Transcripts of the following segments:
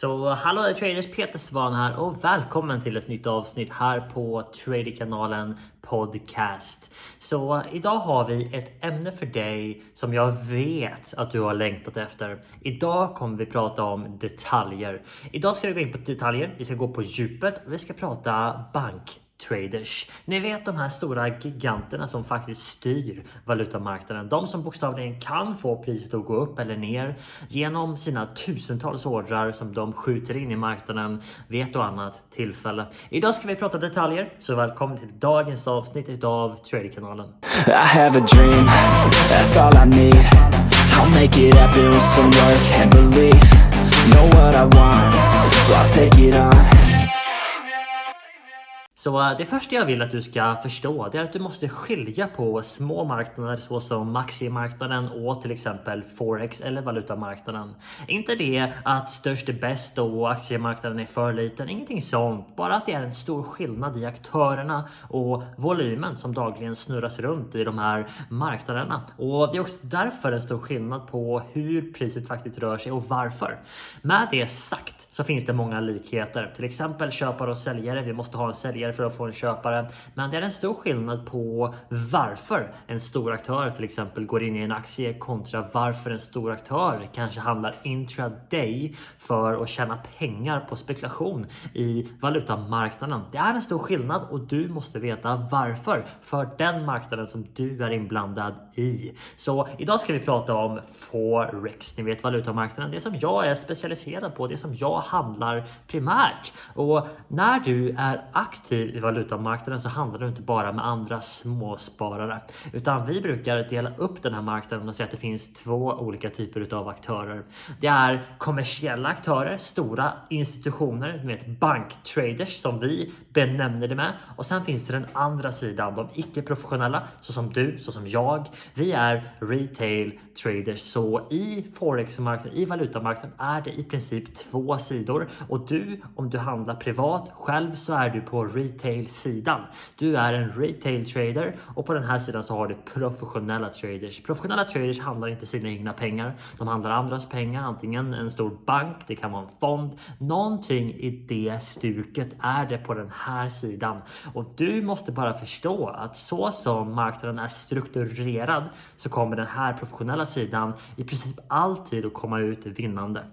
Så hallå där traders, Peter Svan här och välkommen till ett nytt avsnitt här på Traderkanalen Podcast. Så idag har vi ett ämne för dig som jag vet att du har längtat efter. Idag kommer vi prata om detaljer. Idag ska vi gå in på detaljer, vi ska gå på djupet och vi ska prata bank traders. Ni vet de här stora giganterna som faktiskt styr valutamarknaden. De som bokstavligen kan få priset att gå upp eller ner genom sina tusentals ordrar som de skjuter in i marknaden vid ett och annat tillfälle. Idag ska vi prata detaljer, så välkommen till dagens avsnitt av Traderkanalen. I have a dream, that's all I need I'll make it happen with some work and belief Know what I want, so I'll take it on så eh, det första jag vill att du ska förstå det är att du måste skilja på små marknader såsom aktiemarknaden och till exempel forex eller valutamarknaden. Inte det att störst är bäst och aktiemarknaden är för liten, ingenting sånt. Bara att det är en stor skillnad i aktörerna och volymen som dagligen snurras runt i de här marknaderna. Och det är också därför en stor skillnad på hur priset faktiskt rör sig och varför. Med det sagt så finns det många likheter, till exempel köpare och säljare. Vi måste ha en säljare för att få en köpare. Men det är en stor skillnad på varför en stor aktör till exempel går in i en aktie kontra varför en stor aktör kanske handlar intraday för att tjäna pengar på spekulation i valutamarknaden. Det är en stor skillnad och du måste veta varför för den marknaden som du är inblandad i. Så idag ska vi prata om Forex. Ni vet valutamarknaden, det som jag är specialiserad på, det som jag handlar primärt. Och när du är aktiv i valutamarknaden så handlar du inte bara med andra småsparare. Utan vi brukar dela upp den här marknaden och säga att det finns två olika typer av aktörer. Det är kommersiella aktörer, stora institutioner, med banktraders som vi benämner det med. Och sen finns det den andra sidan, de icke-professionella, så som du, så som jag. Vi är retail traders. Så i forexmarknaden i valutamarknaden är det i princip två sidor. Och du, om du handlar privat själv så är du på retail retail-sidan. Du är en retail trader och på den här sidan så har du professionella traders. Professionella traders handlar inte sina egna pengar. De handlar andras pengar, antingen en stor bank, det kan vara en fond. Någonting i det stuket är det på den här sidan. Och du måste bara förstå att så som marknaden är strukturerad så kommer den här professionella sidan i princip alltid att komma ut vinnande.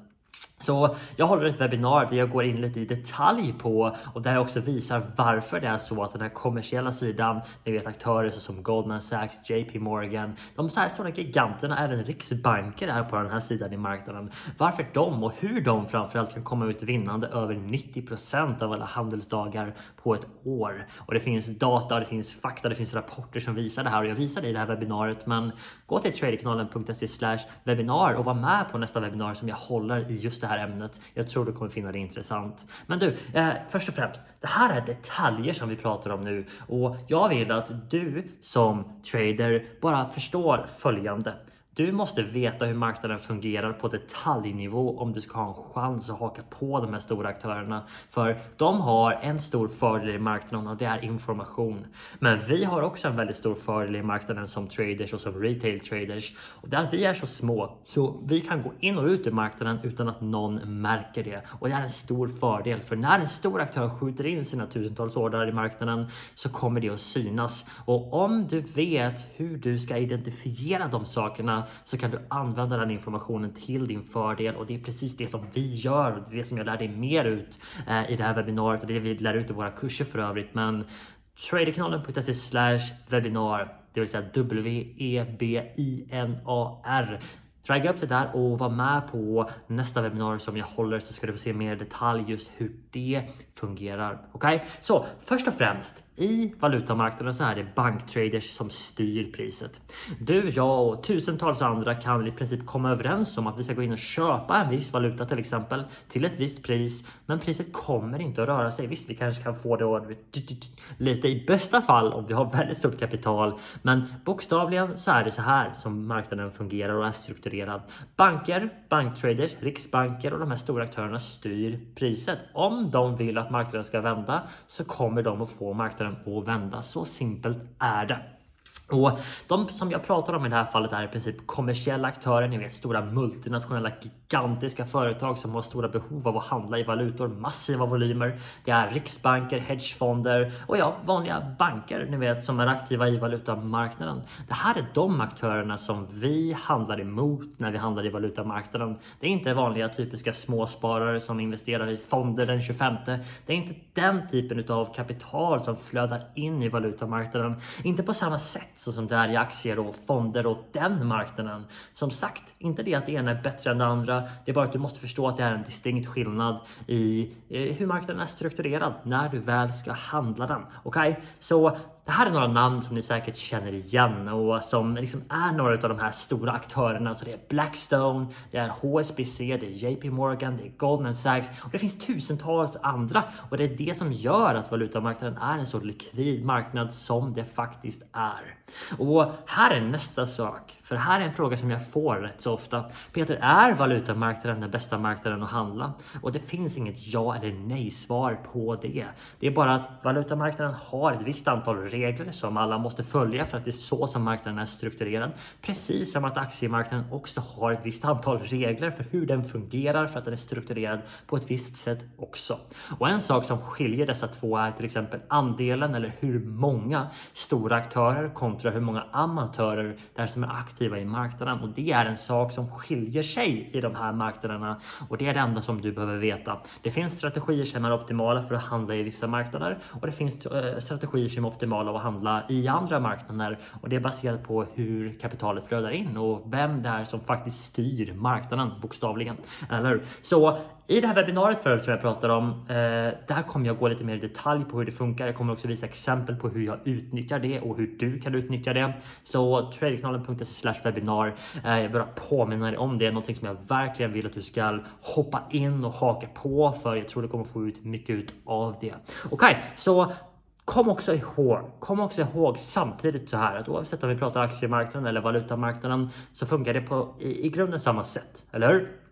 Så jag håller ett webbinar där jag går in lite i detalj på och där jag också visar varför det är så att den här kommersiella sidan, ni vet aktörer som Goldman Sachs, JP Morgan, de här stora giganterna, även riksbanker är på den här sidan i marknaden. Varför de och hur de framförallt kan komma ut vinnande över 90% av alla handelsdagar på ett år. Och det finns data, det finns fakta, det finns rapporter som visar det här och jag visar det i det här webbinariet. Men gå till traderkanalen.se webinar och var med på nästa webbinar som jag håller i just det här ämnet. Jag tror du kommer finna det intressant. Men du, eh, först och främst, det här är detaljer som vi pratar om nu och jag vill att du som trader bara förstår följande. Du måste veta hur marknaden fungerar på detaljnivå om du ska ha en chans att haka på de här stora aktörerna. För de har en stor fördel i marknaden och det är information. Men vi har också en väldigt stor fördel i marknaden som traders och som retail traders. Och det är att vi är så små så vi kan gå in och ut ur marknaden utan att någon märker det. Och det är en stor fördel för när en stor aktör skjuter in sina tusentals ordrar i marknaden så kommer det att synas. Och om du vet hur du ska identifiera de sakerna så kan du använda den informationen till din fördel och det är precis det som vi gör och det är det som jag lär dig mer ut eh, i det här webbinariet och det är det vi lär ut i våra kurser för övrigt. Men traderkanalen.se slash webinar, det vill säga W-E-B-I-N-A-R. Ragga upp det där och var med på nästa webbinarium som jag håller så ska du få se mer detalj just hur det fungerar. Okej, okay? så först och främst i valutamarknaden så är det banktraders som styr priset. Du, jag och tusentals andra kan i princip komma överens om att vi ska gå in och köpa en viss valuta till exempel till ett visst pris, men priset kommer inte att röra sig. Visst, vi kanske kan få det att lite i bästa fall om vi har väldigt stort kapital, men bokstavligen så är det så här som marknaden fungerar och är strukturerad. Banker, banktraders, riksbanker och de här stora aktörerna styr priset. Om de vill att marknaden ska vända så kommer de att få marknaden att vända. Så simpelt är det. Och de som jag pratar om i det här fallet är i princip kommersiella aktörer, ni vet stora multinationella gigantiska företag som har stora behov av att handla i valutor, massiva volymer. Det är riksbanker, hedgefonder och ja, vanliga banker, ni vet som är aktiva i valutamarknaden. Det här är de aktörerna som vi handlar emot när vi handlar i valutamarknaden. Det är inte vanliga typiska småsparare som investerar i fonder den 25. Det är inte den typen av kapital som flödar in i valutamarknaden. Inte på samma sätt så som det är i aktier och fonder och den marknaden. Som sagt, inte det att det ena är bättre än det andra. Det är bara att du måste förstå att det är en distinkt skillnad i eh, hur marknaden är strukturerad när du väl ska handla den. Okej, okay? så det här är några namn som ni säkert känner igen och som liksom är några av de här stora aktörerna. Så det är Blackstone, det är HSBC, det är JP Morgan, det är Goldman Sachs och det finns tusentals andra. Och det är det som gör att valutamarknaden är en så likvid marknad som det faktiskt är. Och här är nästa sak, för här är en fråga som jag får rätt så ofta. Peter, är valutamarknaden den bästa marknaden att handla? Och det finns inget ja eller nej svar på det. Det är bara att valutamarknaden har ett visst antal regler som alla måste följa för att det är så som marknaden är strukturerad. Precis som att aktiemarknaden också har ett visst antal regler för hur den fungerar för att den är strukturerad på ett visst sätt också. Och en sak som skiljer dessa två är till exempel andelen eller hur många stora aktörer kontra hur många amatörer det är som är aktiva i marknaden. Och det är en sak som skiljer sig i de här marknaderna och det är det enda som du behöver veta. Det finns strategier som är optimala för att handla i vissa marknader och det finns eh, strategier som är optimala att handla i andra marknader och det är baserat på hur kapitalet flödar in och vem det är som faktiskt styr marknaden bokstavligen. Eller Så i det här webbinariet förut som jag pratade om, eh, där kommer jag gå lite mer i detalj på hur det funkar. Jag kommer också visa exempel på hur jag utnyttjar det och hur du kan utnyttja det. Så tradingkanalen.se webinar. Eh, jag bara påminner dig om det, någonting som jag verkligen vill att du ska hoppa in och haka på för jag tror du kommer få ut mycket ut av det. Okej, okay, så Kom också ihåg, kom också ihåg samtidigt så här att oavsett om vi pratar aktiemarknaden eller valutamarknaden så funkar det på i, i grunden samma sätt, eller hur?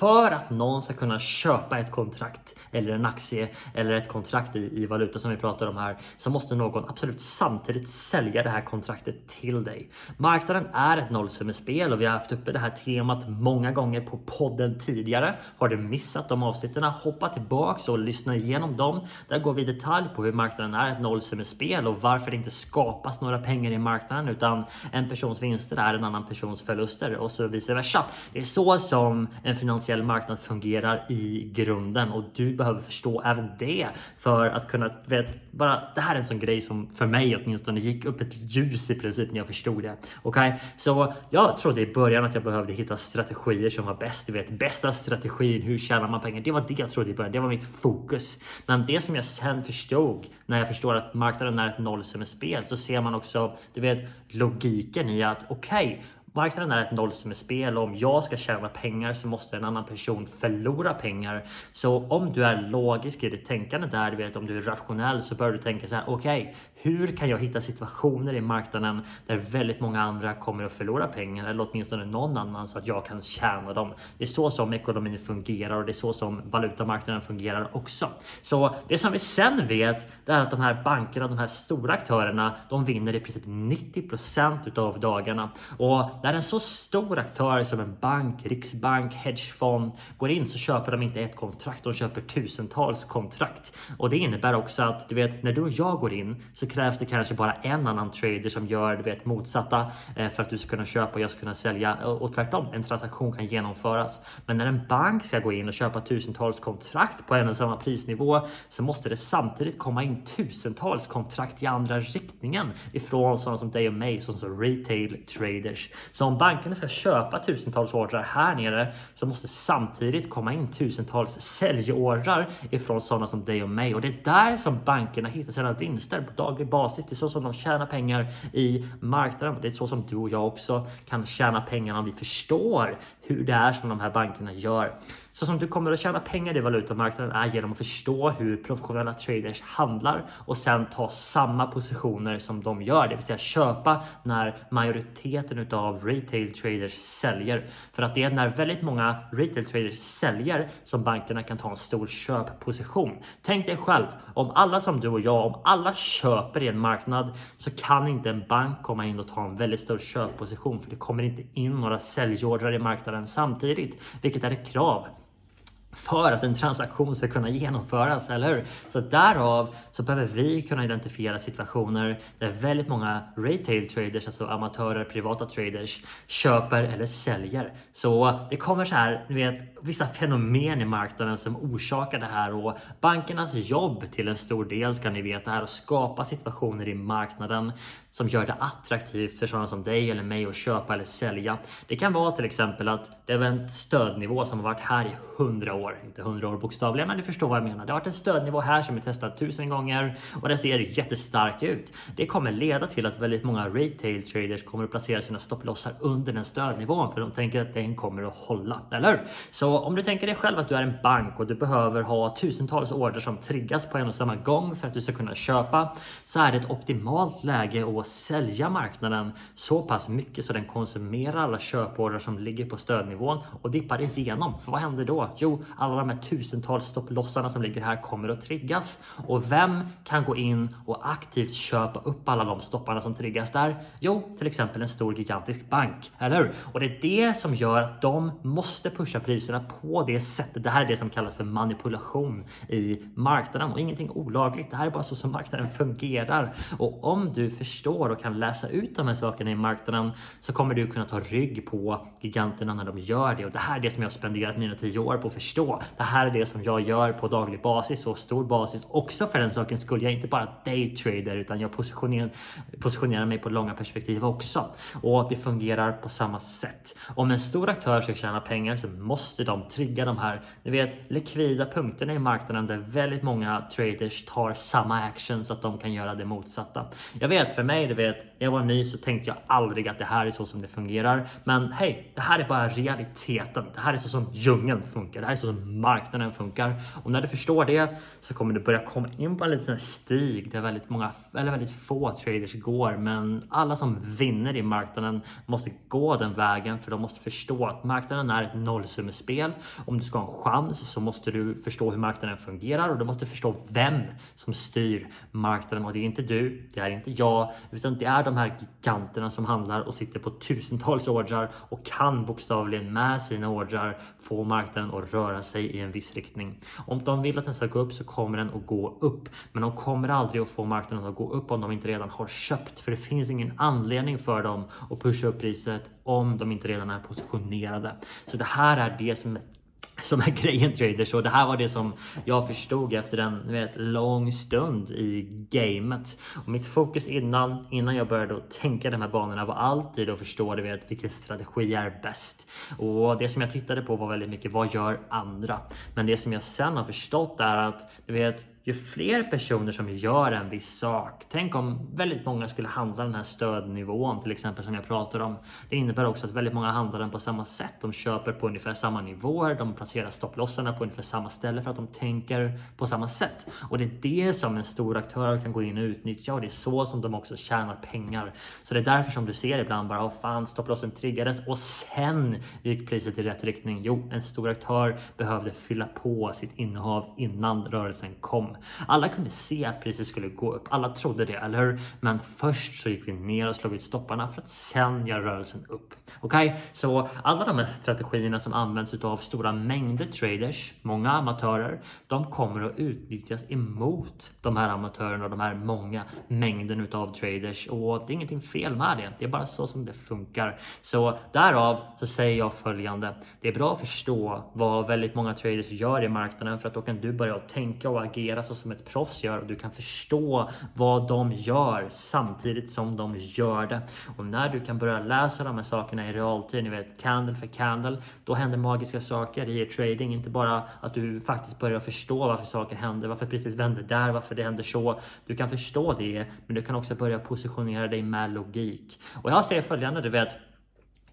För att någon ska kunna köpa ett kontrakt eller en aktie eller ett kontrakt i, i valuta som vi pratar om här så måste någon absolut samtidigt sälja det här kontraktet till dig. Marknaden är ett nollsummespel och vi har haft uppe det här temat många gånger på podden tidigare. Har du missat de avsnitten, hoppa tillbaks och lyssna igenom dem. Där går vi i detalj på hur marknaden är ett nollsummespel och varför det inte skapas några pengar i marknaden utan en persons vinster är en annan persons förluster och så vice versa. Det är så som en finansiell finansiell marknad fungerar i grunden och du behöver förstå även det för att kunna, vet, bara det här är en sån grej som för mig åtminstone gick upp ett ljus i princip när jag förstod det. Okej, okay? så jag trodde i början att jag behövde hitta strategier som var bäst, du vet bästa strategin, hur tjänar man pengar? Det var det jag trodde i början, det var mitt fokus. Men det som jag sen förstod när jag förstår att marknaden är ett nollsummespel så ser man också, du vet logiken i att okej, okay, Marknaden är ett nollsummespel och om jag ska tjäna pengar så måste en annan person förlora pengar. Så om du är logisk i ditt tänkande där, du vet om du är rationell så bör du tänka så här. Okej, okay, hur kan jag hitta situationer i marknaden där väldigt många andra kommer att förlora pengar eller åtminstone någon annan så att jag kan tjäna dem. Det är så som ekonomin fungerar och det är så som valutamarknaden fungerar också. Så det som vi sen vet det är att de här bankerna, de här stora aktörerna, de vinner i princip 90% av dagarna och när en så stor aktör som en bank, riksbank, hedgefond går in så köper de inte ett kontrakt, de köper tusentals kontrakt. Och det innebär också att du vet, när du och jag går in så krävs det kanske bara en annan trader som gör du vet, motsatta eh, för att du ska kunna köpa och jag ska kunna sälja. Och tvärtom, en transaktion kan genomföras. Men när en bank ska gå in och köpa tusentals kontrakt på en och samma prisnivå så måste det samtidigt komma in tusentals kontrakt i andra riktningen ifrån sådana som dig och mig, som retail traders. Så om bankerna ska köpa tusentals ordrar här nere så måste samtidigt komma in tusentals säljordrar ifrån sådana som dig och mig och det är där som bankerna hittar sina vinster på daglig basis. Det är så som de tjänar pengar i marknaden. Det är så som du och jag också kan tjäna pengar om vi förstår hur det är som de här bankerna gör. Så som du kommer att tjäna pengar i valutamarknaden är genom att förstå hur professionella traders handlar och sen ta samma positioner som de gör, det vill säga köpa när majoriteten av retail traders säljer. För att det är när väldigt många retail traders säljer som bankerna kan ta en stor köpposition. Tänk dig själv, om alla som du och jag, om alla köper i en marknad så kan inte en bank komma in och ta en väldigt stor köpposition för det kommer inte in några säljordrar i marknaden samtidigt, vilket är ett krav för att en transaktion ska kunna genomföras, eller hur? Så därav så behöver vi kunna identifiera situationer där väldigt många retail traders, alltså amatörer, privata traders, köper eller säljer. Så det kommer så här, ni vet, vissa fenomen i marknaden som orsakar det här och bankernas jobb till en stor del ska ni veta är att skapa situationer i marknaden som gör det attraktivt för sådana som dig eller mig att köpa eller sälja. Det kan vara till exempel att det är en stödnivå som har varit här i 100 år, inte 100 år bokstavligen, men du förstår vad jag menar. Det har varit en stödnivå här som är testad tusen gånger och det ser jättestark ut. Det kommer leda till att väldigt många retail traders kommer att placera sina stopplossar under den stödnivån för de tänker att den kommer att hålla, eller? Så om du tänker dig själv att du är en bank och du behöver ha tusentals order som triggas på en och samma gång för att du ska kunna köpa så är det ett optimalt läge att sälja marknaden så pass mycket så den konsumerar alla köporder som ligger på stödnivån och dippar igenom. För vad händer då? Jo, alla de här tusentals stopplossarna som ligger här kommer att triggas och vem kan gå in och aktivt köpa upp alla de stopparna som triggas där? Jo, till exempel en stor gigantisk bank, eller hur? Och det är det som gör att de måste pusha priserna på det sättet. Det här är det som kallas för manipulation i marknaden och ingenting olagligt. Det här är bara så som marknaden fungerar. Och om du förstår och kan läsa ut de här sakerna i marknaden så kommer du kunna ta rygg på giganterna när de gör det. Och det här är det som jag har spenderat mina tio år på att förstå. Det här är det som jag gör på daglig basis och stor basis också för den saken skulle jag inte bara daytrader utan jag positionerar, positionerar mig på långa perspektiv också. Och att det fungerar på samma sätt. Om en stor aktör ska tjäna pengar så måste de trigga de här, ni vet, likvida punkterna i marknaden där väldigt många traders tar samma action så att de kan göra det motsatta. Jag vet, för mig, du vet, när jag var ny så tänkte jag aldrig att det här är så som det fungerar. Men hej, det här är bara realiteten. Det här är så som djungeln funkar. Det här är så som marknaden funkar. Och när du förstår det så kommer du börja komma in på en liten stig där väldigt många, eller väldigt få traders går. Men alla som vinner i marknaden måste gå den vägen för de måste förstå att marknaden är ett nollsummespel. Om du ska ha en chans så måste du förstå hur marknaden fungerar och du måste förstå vem som styr marknaden. Och det är inte du, det är inte jag, utan det är de här giganterna som handlar och sitter på tusentals ordrar och kan bokstavligen med sina ordrar få marknaden att röra sig i en viss riktning. Om de vill att den ska gå upp så kommer den att gå upp, men de kommer aldrig att få marknaden att gå upp om de inte redan har köpt, för det finns ingen anledning för dem att pusha upp priset om de inte redan är positionerade. Så det här är det som som är grejen traders och det här var det som jag förstod efter en vet, lång stund i gamet. Och mitt fokus innan, innan jag började tänka de här banorna var alltid att förstå du vet, vilken strategi är bäst. Och det som jag tittade på var väldigt mycket vad gör andra? Men det som jag sen har förstått är att du vet ju fler personer som gör en viss sak. Tänk om väldigt många skulle handla den här stödnivån till exempel som jag pratar om. Det innebär också att väldigt många handlar den på samma sätt. De köper på ungefär samma nivåer. De placerar stopplossarna på ungefär samma ställe för att de tänker på samma sätt. Och det är det som en stor aktör kan gå in och utnyttja och det är så som de också tjänar pengar. Så det är därför som du ser ibland bara, oh fan, stopplossen triggades och sen gick priset i rätt riktning. Jo, en stor aktör behövde fylla på sitt innehav innan rörelsen kom. Alla kunde se att priset skulle gå upp. Alla trodde det, eller hur? Men först så gick vi ner och slog ut stopparna för att sen göra rörelsen upp. Okej, okay? så alla de här strategierna som används av stora mängder traders, många amatörer, de kommer att utnyttjas emot de här amatörerna och de här många mängden utav traders och det är ingenting fel med det. Det är bara så som det funkar. Så därav så säger jag följande. Det är bra att förstå vad väldigt många traders gör i marknaden för att då kan du börja tänka och agera så som ett proffs gör och du kan förstå vad de gör samtidigt som de gör det. Och när du kan börja läsa de här sakerna i realtid, ni vet candle för candle, då händer magiska saker i trading. Inte bara att du faktiskt börjar förstå varför saker händer, varför priset vänder där, varför det händer så. Du kan förstå det, men du kan också börja positionera dig med logik. Och jag säger följande, du vet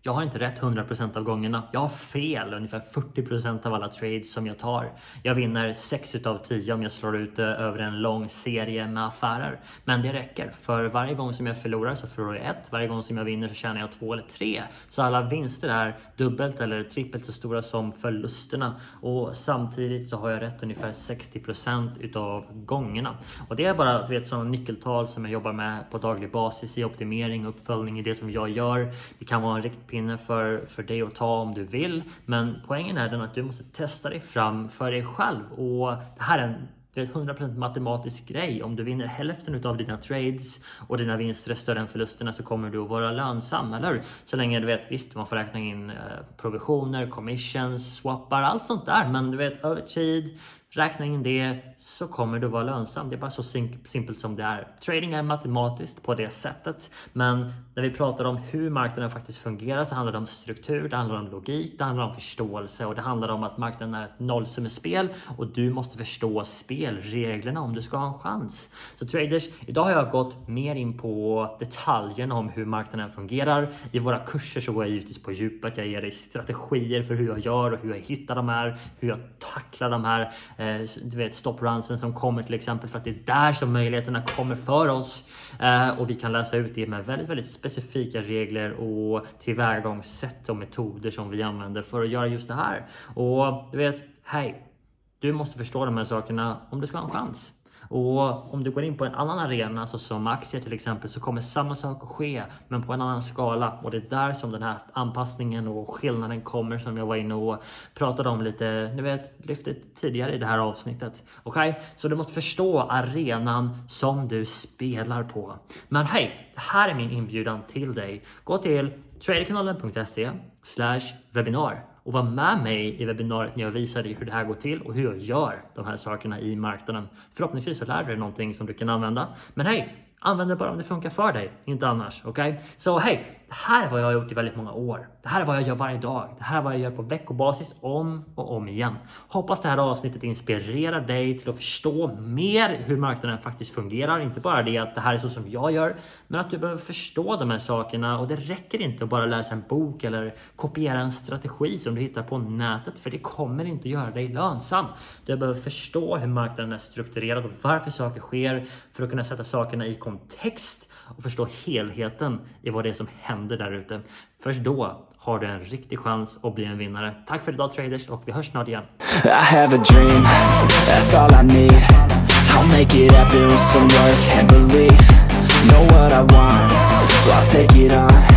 jag har inte rätt 100% av gångerna. Jag har fel ungefär 40% av alla trades som jag tar. Jag vinner 6 utav 10 om jag slår ut det över en lång serie med affärer. Men det räcker. För varje gång som jag förlorar så förlorar jag ett. Varje gång som jag vinner så tjänar jag två eller tre. Så alla vinster är dubbelt eller trippelt så stora som förlusterna. Och samtidigt så har jag rätt ungefär 60% utav gångerna. Och det är bara du vet, sådana nyckeltal som jag jobbar med på daglig basis i optimering och uppföljning i det som jag gör. Det kan vara en riktpinne för, för dig att ta om du vill. Men poängen är den att du måste testa dig fram för dig själv. Och det här är en det 100% matematisk grej. Om du vinner hälften av dina trades och dina vinster är större än förlusterna så kommer du att vara lönsam, eller Så länge du vet, visst man får räkna in eh, provisioner, commissions, swappar, allt sånt där. Men du vet över tid, Räkna in det så kommer du vara lönsam. Det är bara så simpelt som det är. Trading är matematiskt på det sättet. Men när vi pratar om hur marknaden faktiskt fungerar så handlar det om struktur, det handlar om logik, det handlar om förståelse och det handlar om att marknaden är ett nollsummespel och du måste förstå spelreglerna om du ska ha en chans. Så traders, idag har jag gått mer in på detaljerna om hur marknaden fungerar. I våra kurser så går jag givetvis på djupet. Jag ger dig strategier för hur jag gör och hur jag hittar de här, hur jag tacklar de här Eh, du vet stopprunsen som kommer till exempel för att det är där som möjligheterna kommer för oss. Eh, och vi kan läsa ut det med väldigt, väldigt specifika regler och tillvägagångssätt och metoder som vi använder för att göra just det här. Och du vet, hej, du måste förstå de här sakerna om du ska ha en chans. Och om du går in på en annan arena, så som aktier till exempel, så kommer samma sak att ske, men på en annan skala. Och det är där som den här anpassningen och skillnaden kommer som jag var inne och pratade om lite, ni vet, lyfte tidigare i det här avsnittet. Okej, okay? så du måste förstå arenan som du spelar på. Men hej, det här är min inbjudan till dig. Gå till traderkanalen.se webinar och var med mig i webbinariet när jag visar dig hur det här går till och hur jag gör de här sakerna i marknaden. Förhoppningsvis så lär du dig någonting som du kan använda. Men hej, använd det bara om det funkar för dig, inte annars. Okej? Okay? Så hej, det här är vad jag har gjort i väldigt många år. Det här är vad jag gör varje dag. Det här är vad jag gör på veckobasis om och om igen. Hoppas det här avsnittet inspirerar dig till att förstå mer hur marknaden faktiskt fungerar. Inte bara det att det här är så som jag gör, men att du behöver förstå de här sakerna och det räcker inte att bara läsa en bok eller kopiera en strategi som du hittar på nätet, för det kommer inte att göra dig lönsam. Du behöver förstå hur marknaden är strukturerad och varför saker sker för att kunna sätta sakerna i kontext och förstå helheten i vad det är som händer där ute. Först då har du en riktig chans att bli en vinnare. Tack för idag traders och vi hörs snart igen. I have a dream, that's all I need I'll make it happen with some work and belief Know what I want, so I'll take it on